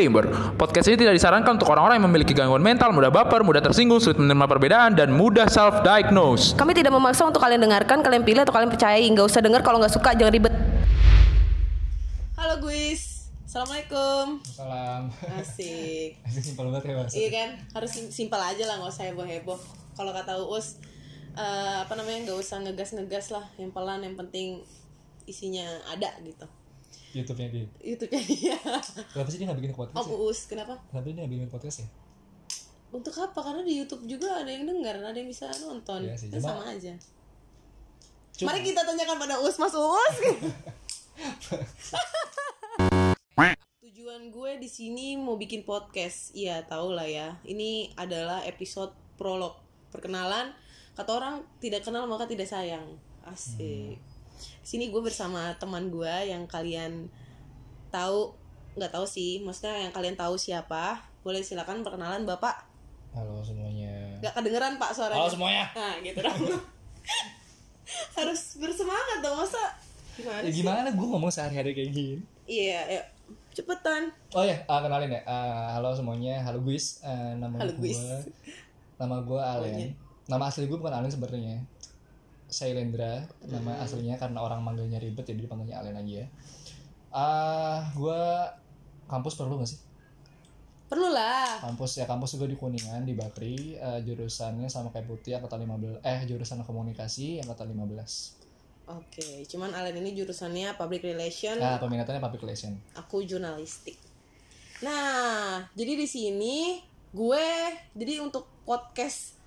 Disclaimer, podcast ini tidak disarankan untuk orang-orang yang memiliki gangguan mental, mudah baper, mudah tersinggung, sulit menerima perbedaan, dan mudah self-diagnose. Kami tidak memaksa untuk kalian dengarkan, kalian pilih atau kalian percayai. Nggak usah denger kalau nggak suka, jangan ribet. Halo guys, assalamualaikum. Salam. Asik. Asik simpel banget ya mas. iya kan, harus sim- simpel aja lah, nggak usah heboh heboh. Kalau kata Uus, eh, apa namanya nggak usah ngegas ngegas lah, yang pelan, yang penting isinya ada gitu. YouTube-nya dia. YouTube-nya dia. Kenapa sih dia nggak bikin podcast? Om Ya? Uus, kenapa? Kenapa dia nggak bikin podcast ya? Untuk apa? Karena di YouTube juga ada yang dengar, ada yang bisa nonton. Iya sih, Kan cuma- sama aja. Cuma- Mari kita tanyakan pada Uus, Mas Uus. Tujuan gue di sini mau bikin podcast. Iya, tau lah ya. Ini adalah episode prolog. Perkenalan, kata orang tidak kenal maka tidak sayang. Asik. Sini gue bersama teman gue yang kalian tahu nggak tahu sih, maksudnya yang kalian tahu siapa. Boleh silakan perkenalan Bapak. Halo semuanya. Nggak kedengeran Pak suaranya. Halo semuanya. Nah, gitu dong. Harus bersemangat dong, masa gimana Ya sih? gimana gue ngomong sehari-hari kayak gini? Iya, ayo. Cepetan. Oh ya, ah, kenalin ya. Ah, halo semuanya. Halo Guis. Ah, nama Halo, gue. Nama gue Alen. Monyet. Nama asli gue bukan Alen sebenarnya. Sailendra. Nama Hmm. aslinya karena orang manggilnya ribet jadi dipanggilnya Alen aja. Ah, gue kampus perlu gak sih? Perlu lah. kampus ya kampus gue di kuningan di Bakri eh, jurusannya sama kayak putih angkatan 15 eh jurusan komunikasi angkatan 15 Oke, cuman Alen ini jurusannya public relation, nah peminatannya public relation aku jurnalistik. Nah, jadi di sini gue jadi untuk podcast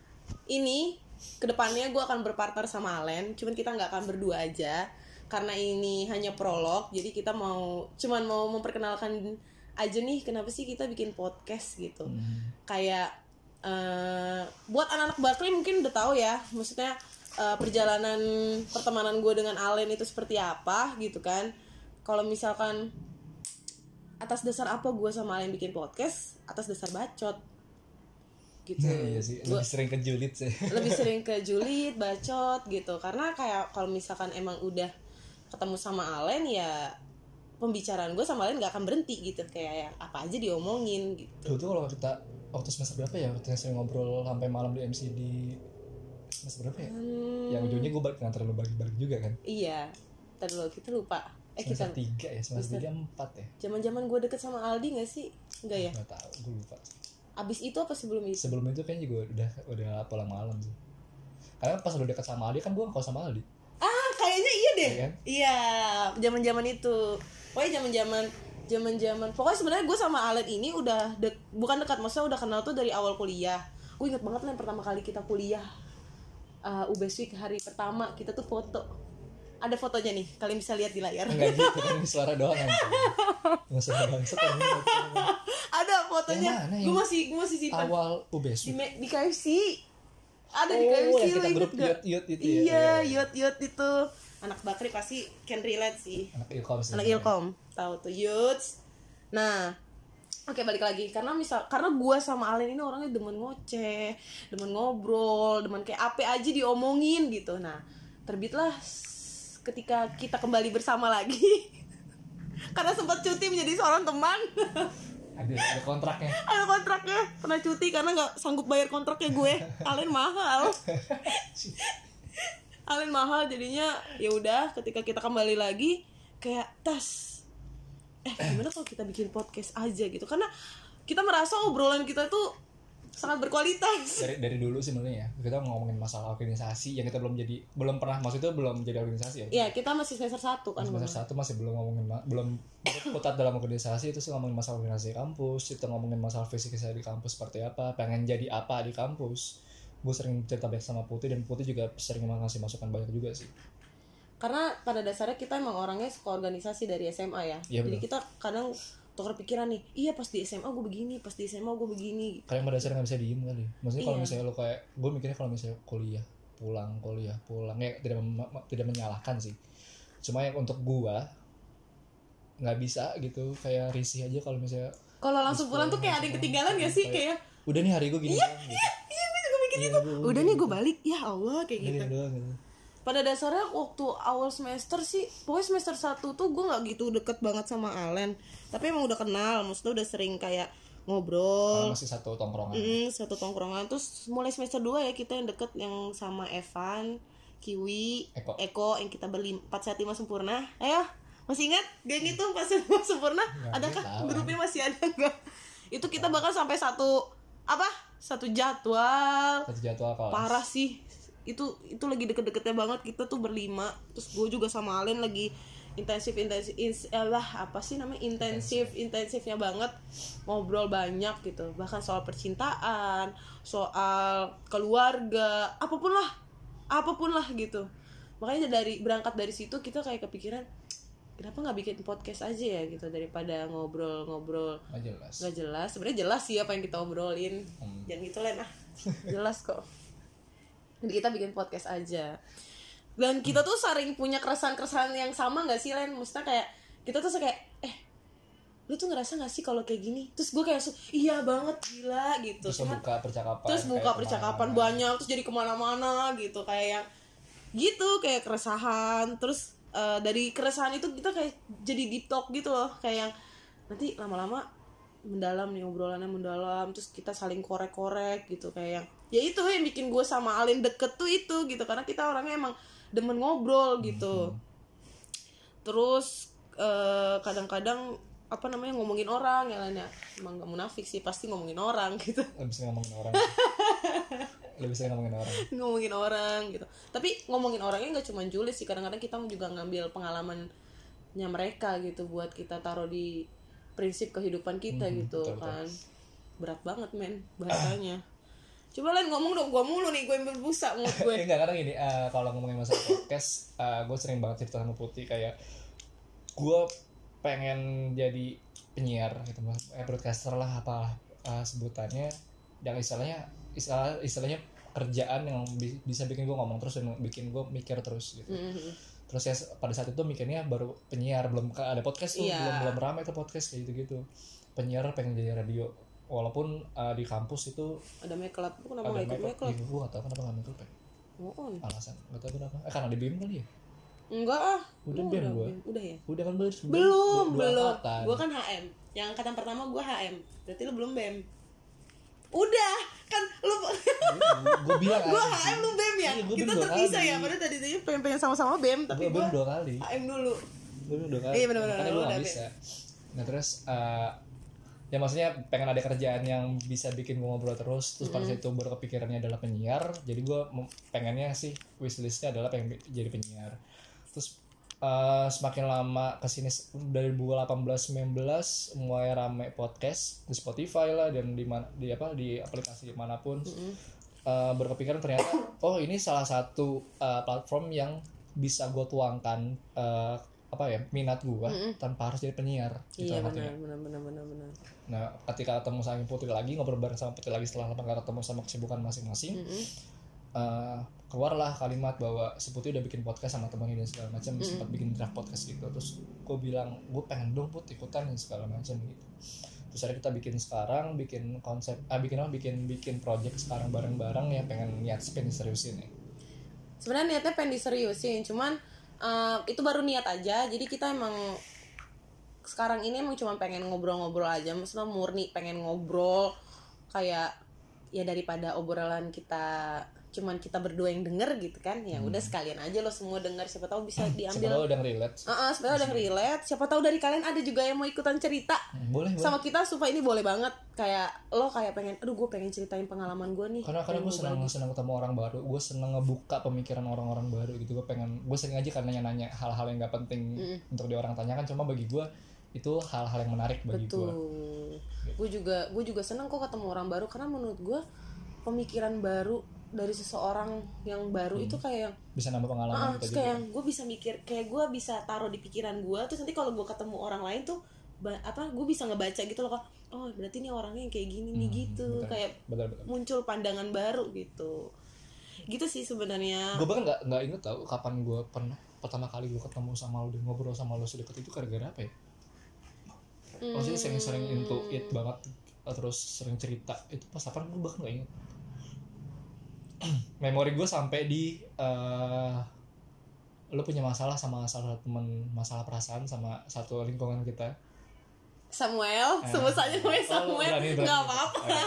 ini ke depannya gue akan berpartner sama Alen, cuman kita nggak akan berdua aja karena ini hanya prolog, jadi kita mau cuman mau memperkenalkan aja nih kenapa sih kita bikin podcast gitu. Kayak eh, buat anak-anak Barclay mungkin udah tahu ya, maksudnya eh, perjalanan pertemanan gue dengan Alen itu seperti apa gitu kan. Kalau misalkan atas dasar apa gue sama Alen bikin podcast atas dasar bacot gitu. Iya sih. Gua lebih sering ke julid sih. lebih sering ke julid bacot gitu. Karena kayak kalau misalkan emang udah ketemu sama Alen ya pembicaraan gue sama Alen gak akan berhenti gitu. Kayak yang apa aja diomongin gitu. Dulu tuh kalau kita waktu semester berapa ya? Yang sering ngobrol sampai malam di MC di semester berapa ya? Hmm, yang ujungnya gue balik nganter lu balik-balik juga kan? Iya. Ntar dulu kita lupa. Eh kita semester tiga ya? Semester tiga empat ya? Zaman zaman gue deket sama Aldi gak sih? Enggak ya? Nggak tahu gue lupa abis itu apa sebelum itu? Sebelum itu kayaknya juga udah udah pulang malam sih. Karena pas udah dekat sama Aldi kan gue ngkos sama Aldi. Ah, kayaknya iya deh. Iya kan? Iya, zaman-zaman itu. Pokoknya zaman-zaman zaman-zaman. Pokoknya sebenarnya gue sama Alet ini udah dek, bukan dekat maksudnya udah kenal tuh dari awal kuliah. Gue inget banget lah pertama kali kita kuliah uh, UBS Week hari pertama kita tuh foto. Ada fotonya nih kalian bisa lihat di layar. Enggak gitu kan suara doang kan suara ada fotonya. Yang mana? gue masih gue masih simpan awal UBS? Di, di KFC. Ada di Oh, KFC yang kita grup gak? yut-yut itu ya? iya Iya, yut yut itu. Anak bakri pasti can relate sih. Anak ilkom sih. Anak ilkom. Tahu tuh youths nah oke balik lagi. Karena misal karena gua sama Alen ini orangnya demen ngoceh demen ngobrol demen kayak apa aja diomongin gitu. Nah terbitlah ketika kita kembali bersama lagi. Karena sempat cuti menjadi seorang teman ada ada kontraknya. Ada kontraknya. Pernah cuti karena nggak sanggup bayar kontraknya gue. Alen mahal. Alen mahal jadinya ya udah ketika kita kembali lagi kayak tas. Eh gimana kalau kita bikin podcast aja gitu? Karena kita merasa obrolan kita tuh sangat berkualitas. Dari dari dulu sih sebenarnya ya. Kita ngomongin masalah organisasi yang kita belum jadi belum pernah maksudnya belum jadi organisasi ya? Ya kita masih semester satu kan semester satu masih berputar ngomongin belum putat dalam organisasi itu sih ngomongin masalah organisasi kampus kita ngomongin masalah fisik saya di kampus seperti apa pengen jadi apa di kampus. Gue sering cerita baik sama Putih dan Putih juga sering ngasih masukan banyak juga sih. Karena pada dasarnya kita emang orangnya suka organisasi dari SMA ya. Iya, jadi betul. kita kadang tukar pikiran nih iya pas di SMA gue begini pas di SMA gue begini kalian pada dasarnya nggak bisa diem kali maksudnya kalau Iya. misalnya lo kayak gue mikirnya kalau misalnya kuliah pulang kuliah pulang ya tidak tidak menyalahkan sih cuma yang untuk gua nggak bisa gitu kayak risih aja kalau misalnya kalau langsung pulang tuh kayak ada yang ketinggalan gak sih kayak udah nih hari gue gini doang, gitu. iya gue juga mikir Iya, itu gua- udah nih gue balik ya Allah kayak gitu doang, gitu. Pada dasarnya waktu awal semester sih pokoknya semester 1 tuh gue nggak gitu deket banget sama Alen tapi emang udah kenal maksudnya udah sering kayak ngobrol. Karena masih satu tongkrongan. Mm, satu tongkrongan. Terus mulai semester 2 ya kita yang deket yang sama Evan Kiwi Eko. yang kita beli 415 sempurna. Ayo masih ingat geng itu 415 sempurna? Adakah tahu. grupnya masih ada enggak itu kita bahkan sampai satu apa? Satu jadwal. Satu jadwal kelas parah sih itu itu lagi deket-deketnya banget kita tuh berlima. Terus gue juga sama Alen lagi intensif intensif ins, eh, lah apa sih namanya intensif intensifnya banget ngobrol banyak gitu. Bahkan soal percintaan soal keluarga apa pun lah apa pun lah gitu. Makanya dari berangkat dari situ kita kayak kepikiran kenapa nggak bikin podcast aja ya gitu daripada ngobrol-ngobrol nggak jelas. Nggak jelas. Sebenarnya jelas sih apa yang kita obrolin. Hmm. jangan gitu Len ah. Jelas kok jadi kita bikin podcast aja. Dan kita tuh sering punya keresahan-keresahan yang sama nggak sih Len? Maksudnya kayak kita tuh kayak eh lu tuh ngerasa gak sih kalau kayak gini? Terus gue kayak iya banget gila gitu. Terus Cuman- buka percakapan terus buka percakapan ke mana-mana. banyak terus jadi ke mana-mana gitu. Kayak yang gitu kayak keresahan. Terus eh, dari keresahan itu kita kayak jadi deep talk gitu loh. Kayak yang nanti lama-lama mendalam nih obrolannya mendalam terus kita saling korek-korek gitu. Kayak yang ya itu yang bikin gue sama Alin deket tuh itu gitu. Karena kita orangnya emang demen ngobrol gitu. Terus eh, kadang-kadang apa namanya ngomongin orang ya lainnya. Emang gak munafik sih pasti ngomongin orang gitu. Lebih sering ngomongin orang. Lebih sering ngomongin orang. Ngomongin orang gitu. Tapi ngomongin orangnya nggak cuma Julius sih kadang-kadang kita juga ngambil pengalamannya mereka gitu buat kita taruh di prinsip kehidupan kita Mhm, gitu betul, betul. kan. Berat banget men bahasanya coba lain ngomong dong gua mulu nih gue yang berbusa mulut gue Eh, enggak kadang gini eh, kalau ngomongin masalah podcast gue sering banget cerita sama Putih kayak gue pengen jadi penyiar gitu eh, broadcaster lah apa eh, sebutannya. Yang istilahnya istilah istilahnya kerjaan yang bi- bisa bikin gue ngomong terus dan bikin gue mikir terus gitu. Mhm. terus ya pada saat itu mikirnya baru penyiar belum ada podcast tuh Iya. belum belum ramai tuh podcast kayak gitu gitu penyiar pengen jadi radio walaupun eh, di kampus itu ada make up lu kenapa nggak ikut make make up gue gak tau kenapa gak make up ya? Oh, alasan gak tau kenapa. Eh karena di BIM kali ya? Enggak ah. Udah BEM gua. udah ya? Udah kan belum belum dua belum. angkatan. gue kan HM yang angkatan pertama gue HM berarti lu belum BEM. Udah kan lu gue bilang gue. HM lu BEM ya? Iya, gua kita BEM terpisah ya padahal tadi tadi pengen pengen sama-sama BEM tapi gue BIM dua kali. HM dulu. Gue BIM dua kali. Iya, gue udah, BEM. bisa. Nah terus eh, ya maksudnya pengen ada kerjaan yang bisa bikin gue ngobrol terus terus pada saat itu baru kepikirannya adalah penyiar. Jadi gue pengennya sih wishlistnya adalah pengen jadi penyiar. Terus eh, semakin lama ke sini dari 2018 19 mulai rame podcast di Spotify lah dan di mana di apa di aplikasi mana pun. Eh, berkepikiran ternyata oh ini salah satu eh, platform yang bisa gue tuangkan eh, apa ya minat gue tanpa harus jadi penyiar gitu iya artinya. benar benar benar benar benar Nah, ketika ketemu sama Putri lagi, ngobrol bareng sama Putri lagi setelah lama gak ketemu sama kesibukan masing-masing, eh, keluarlah kalimat bahwa si Putri udah bikin podcast sama temennya dan segala macam, sempat bikin draft podcast gitu. Terus gue bilang, gue pengen dong Put ikutan nih segala macam gitu. Terus akhirnya kita bikin sekarang, bikin konsep, ah bikin apa? Bikin bikin project sekarang bareng-bareng yang pengen niat spin seriusin nih. sebenarnya niatnya pengen diseriusin cuman eh, itu baru niat aja. Jadi kita emang sekarang ini emang cuma pengen ngobrol-ngobrol aja. Maksudnya murni pengen ngobrol. Kayak ya daripada obrolan kita cuman kita berdua yang denger gitu kan ya udah sekalian aja lo semua denger siapa tahu bisa Siapa diambil. tahu udah relate. Heeh, sebenarnya udah relate. Siapa tahu dari kalian ada juga yang mau ikutan cerita. Hmm, Boleh, boleh. sama kita supaya ini boleh banget. Kayak lo kayak pengen aduh gue pengen ceritain pengalaman gue nih. Karena karena gue Pengen senang senang ketemu orang baru. Gue senang ngebuka pemikiran orang-orang baru gitu. Gue pengen gue sering aja kan nanya-nanya hal-hal yang gak penting untuk di orang tanyakan. Cuma bagi gue itu hal-hal yang menarik bagi gue Betul. Gue juga gue juga seneng kok ketemu orang baru. Karena menurut gue pemikiran baru dari seseorang yang baru itu kayak yang bisa nambah ah, pengalaman terus kita kayak yang gue bisa mikir kayak gue bisa taruh di pikiran gue terus nanti kalau gue ketemu orang lain tuh apa gue bisa ngebaca gitu loh kok oh berarti ini orangnya yang kayak gini nih gitu. betul. kayak betul betul. muncul pandangan baru gitu. Gitu sih sebenarnya. Gue bahkan nggak nggak inget tau kapan gue pernah pertama kali gue ketemu sama lo dan ngobrol sama lo sedekat itu gara-gara apa ya? Maksudnya sering-sering into it banget terus sering cerita. Itu pas apa gue bahkan nggak inget memori gue sampai di eh, lo punya masalah sama salah satu teman masalah perasaan sama satu lingkungan kita Samuel Eh. sebut saja namanya Oh, Samuel berani. nggak apa-apa Oke.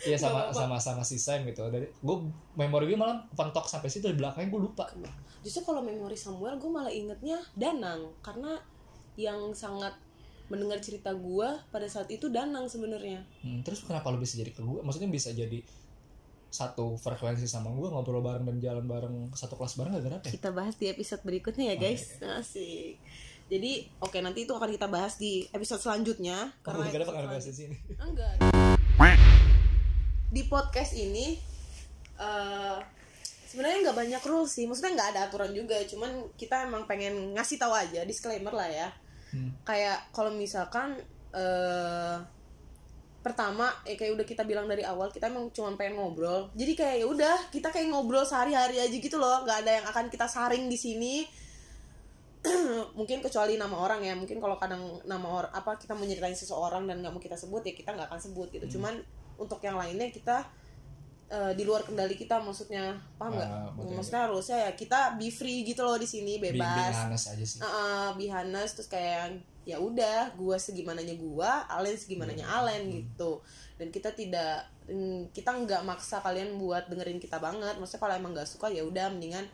Iya sama Nggak sama sama si Sam gitu. Dari gue memori gue malah pentok sampai situ di belakangnya gue lupa. justru kalau memori Samuel gue malah ingetnya Danang karena yang sangat mendengar cerita gue pada saat itu Danang sebenarnya Hmm, terus kenapa lo bisa jadi ke gue? Maksudnya bisa jadi satu frekuensi sama gue ngobrol bareng dan jalan bareng satu kelas bareng gara-gara apa? ya? kita bahas di episode berikutnya ya Oh, guys asik jadi oke nanti itu akan kita bahas di episode selanjutnya Karena karena episode bakal bahas di sini. enggak di podcast ini eh sebenarnya nggak banyak rules sih maksudnya nggak ada aturan juga cuman kita emang pengen ngasih tahu aja disclaimer lah ya Hmm. kayak kalau misalkan eh pertama eh, kayak udah kita bilang dari awal kita emang cuma pengen ngobrol. Jadi kayak ya udah kita kayak ngobrol sehari-hari aja gitu loh. Nggak ada yang akan kita saring di sini. Mungkin kecuali nama orang ya. Mungkin kalau kadang nama orang apa kita menyeritain seseorang dan nggak mau kita sebut ya kita nggak akan sebut gitu. Cuman untuk yang lainnya kita eh, di luar kendali kita maksudnya paham nggak betul. maksudnya harusnya ya kita be free gitu loh di sini Be- bebas be honest aja sih. uh, be honest terus kayak ya udah gua segimananya gua Alen segimananya Hmm. Alen gitu dan kita tidak mm, kita nggak maksa kalian buat dengerin kita banget maksudnya kalau emang nggak suka ya udah mendingan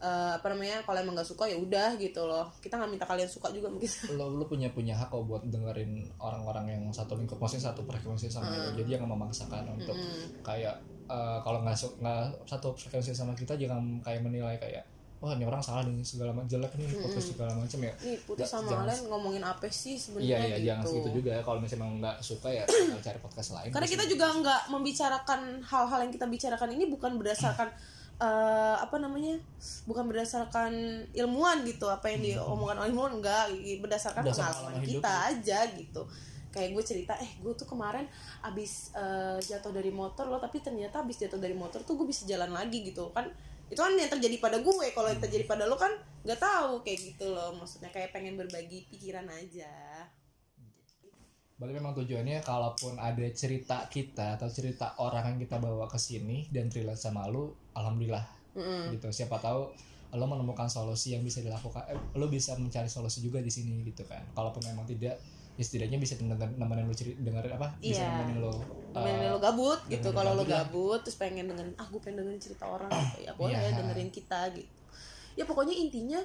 uh, apa namanya kalau emang nggak suka ya udah gitu loh. Kita nggak minta kalian suka juga mungkin. Lo lo punya punya hak kok buat dengerin orang-orang yang satu lingkup maksudnya satu frekuensi sama lo jadi jangan memaksakan untuk kayak eh, kalau nggak nggak satu frekuensi sama kita jangan kayak menilai kayak wah ini orang salah nih segala macam jelek nih podcast segala macam ya. Nih Nggak, sama jangan- Alen ngomongin apa sih iya sebenarnya iya gitu jangan segitu juga ya. Kalau misalnya nggak suka ya cari podcast lain karena kita juga nggak membicarakan hal-hal yang kita bicarakan ini bukan berdasarkan eh, apa namanya bukan berdasarkan ilmuwan gitu apa yang diomongkan oleh ilmuwan enggak berdasarkan Berdasarkan pengalaman pengalaman hidup kita aja gitu. Kayak gue cerita eh gue tuh kemarin abis eh, jatuh dari motor loh tapi ternyata abis jatuh dari motor tuh gue bisa jalan lagi gitu. Kan itu kan yang terjadi pada gue kalau yang terjadi pada lo kan nggak tahu kayak gitu loh. Maksudnya kayak pengen berbagi pikiran aja Berarti memang tujuannya kalaupun ada cerita kita atau cerita orang yang kita bawa ke sini dan relate sama lu, alhamdulillah Mm-mm. gitu. Siapa tahu lo menemukan solusi yang bisa dilakukan, eh, lo bisa mencari solusi juga di sini gitu kan. Kalaupun memang tidak, ya setidaknya bisa nemenin, nemenin lo ceri- dengerin apa? Bisa Iya. nemenin lo. Nemenin eh, lo gabut gitu kalau lo gabut terus pengen dengerin ah gue pengen dengerin cerita orang gitu ya boleh Iya. dengerin kita gitu ya pokoknya intinya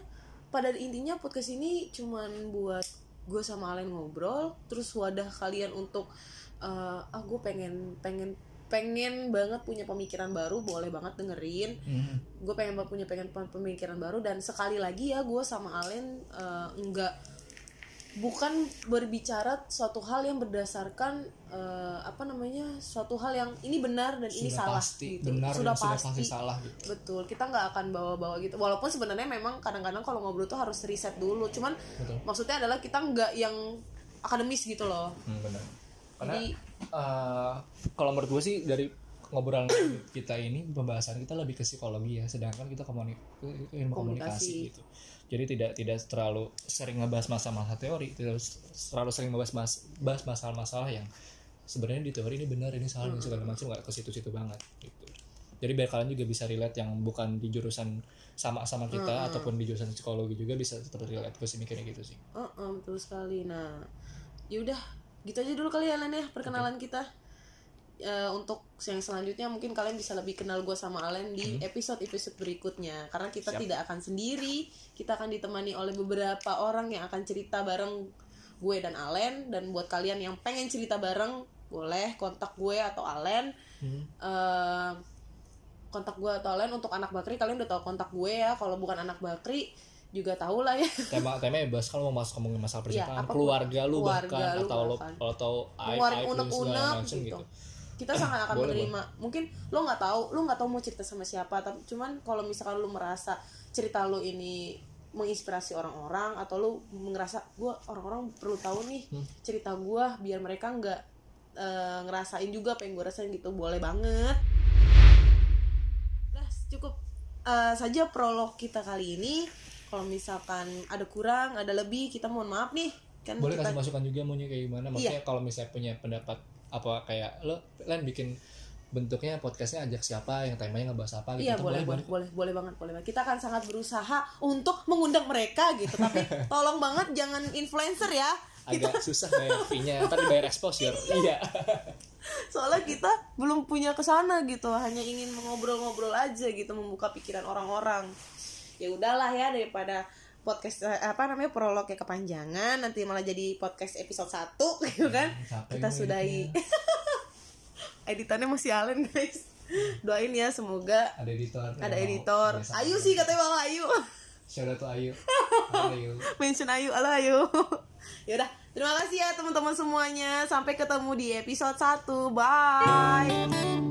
pada intinya podcast ini cuman buat gue sama Alen ngobrol terus wadah kalian untuk eh, ah gue pengen pengen pengen banget punya pemikiran baru boleh banget dengerin. Hmm, gue pengen banget punya pengen pemikiran baru dan sekali lagi ya gue sama Alen eh, enggak bukan berbicara suatu hal yang berdasarkan eh, apa namanya suatu hal yang ini benar dan ini sudah salah pasti gitu benar sudah dan sudah pasti pasti salah gitu. betul kita nggak akan bawa-bawa gitu walaupun sebenarnya memang kadang-kadang kalau ngobrol tuh harus riset dulu cuman Betul. maksudnya adalah kita nggak yang akademis gitu loh Hmm, benar. Karena jadi eh, kalau menurut gue sih dari ngobrolan kita ini pembahasan kita lebih ke psikologi ya sedangkan kita komunik ilmu komunikasi. Komunikasi. gitu jadi tidak tidak terlalu sering ngebahas masalah-masalah teori tidak terlalu sering ngebahas mas, bahas masalah-masalah yang sebenarnya di teori ini benar ini salah ini segala macam nggak ke situ-situ banget gitu. Jadi biar kalian juga bisa relate yang bukan di jurusan sama sama kita ataupun di jurusan psikologi juga bisa tetap relate gue sih mikirnya gitu sih. Oh, oh, betul sekali. Nah, yaudah gitu aja dulu kali ya Len ya perkenalan kita. Eh, untuk yang selanjutnya mungkin kalian bisa lebih kenal gue sama Alen di episode-episode berikutnya karena kita Siap. tidak akan sendiri kita akan ditemani oleh beberapa orang yang akan cerita bareng gue dan Alen dan buat kalian yang pengen cerita bareng boleh kontak gue atau Alen Hmm. Eh, kontak gue atau Alen untuk anak bakri kalian udah tahu kontak gue ya kalau bukan anak bakri juga tahu lah ya tema temanya bebas kalau mau masuk ngomongin masalah Iya, percintaan apa pun. keluarga lu Keluarga bahkan lu atau bahkan. atau aib ngeluarin aib unek-unek gitu. gitu kita sangat akan Boleh, menerima. Mungkin lo nggak tahu lo nggak tahu mau cerita sama siapa tapi cuman kalau misalkan lo merasa cerita lo ini menginspirasi orang-orang atau lo ngerasa gue orang-orang perlu tahu nih Hmm. cerita gue biar mereka nggak eh, ngerasain juga apa yang gue rasain gitu. Boleh banget. Udah cukup. Eh, saja prolog kita kali ini. Kalau misalkan ada kurang ada lebih kita mohon maaf nih. Kan boleh kita kasih masukan juga maunya kayak gimana? Iya. maksudnya kalau misalnya punya pendapat apa kayak lo lain bikin bentuknya podcastnya ajak siapa yang temanya ngebahas apa gitu Iya Itu boleh boleh boleh boleh banget boleh banget. Kita akan sangat berusaha untuk mengundang mereka gitu. Tapi tolong banget jangan influencer ya. Kita agak susah bayar fee-nya ntar dibayar exposure iya soalnya kita belum punya ke sana gitu. Hanya ingin ngobrol-ngobrol aja gitu membuka pikiran orang-orang. Ya udahlah ya daripada podcast eh, apa namanya prolognya kepanjangan nanti malah jadi podcast episode 1 gitu kan. capek Kita sudahi. Editannya masih Allen guys. Doain ya semoga ada editor ada editor. Ayu sih katanya malah Ayu. shout out to Ayu Ayu mention Ayu halo Ayu yaudah terima kasih ya teman-teman semuanya sampai ketemu di episode 1 bye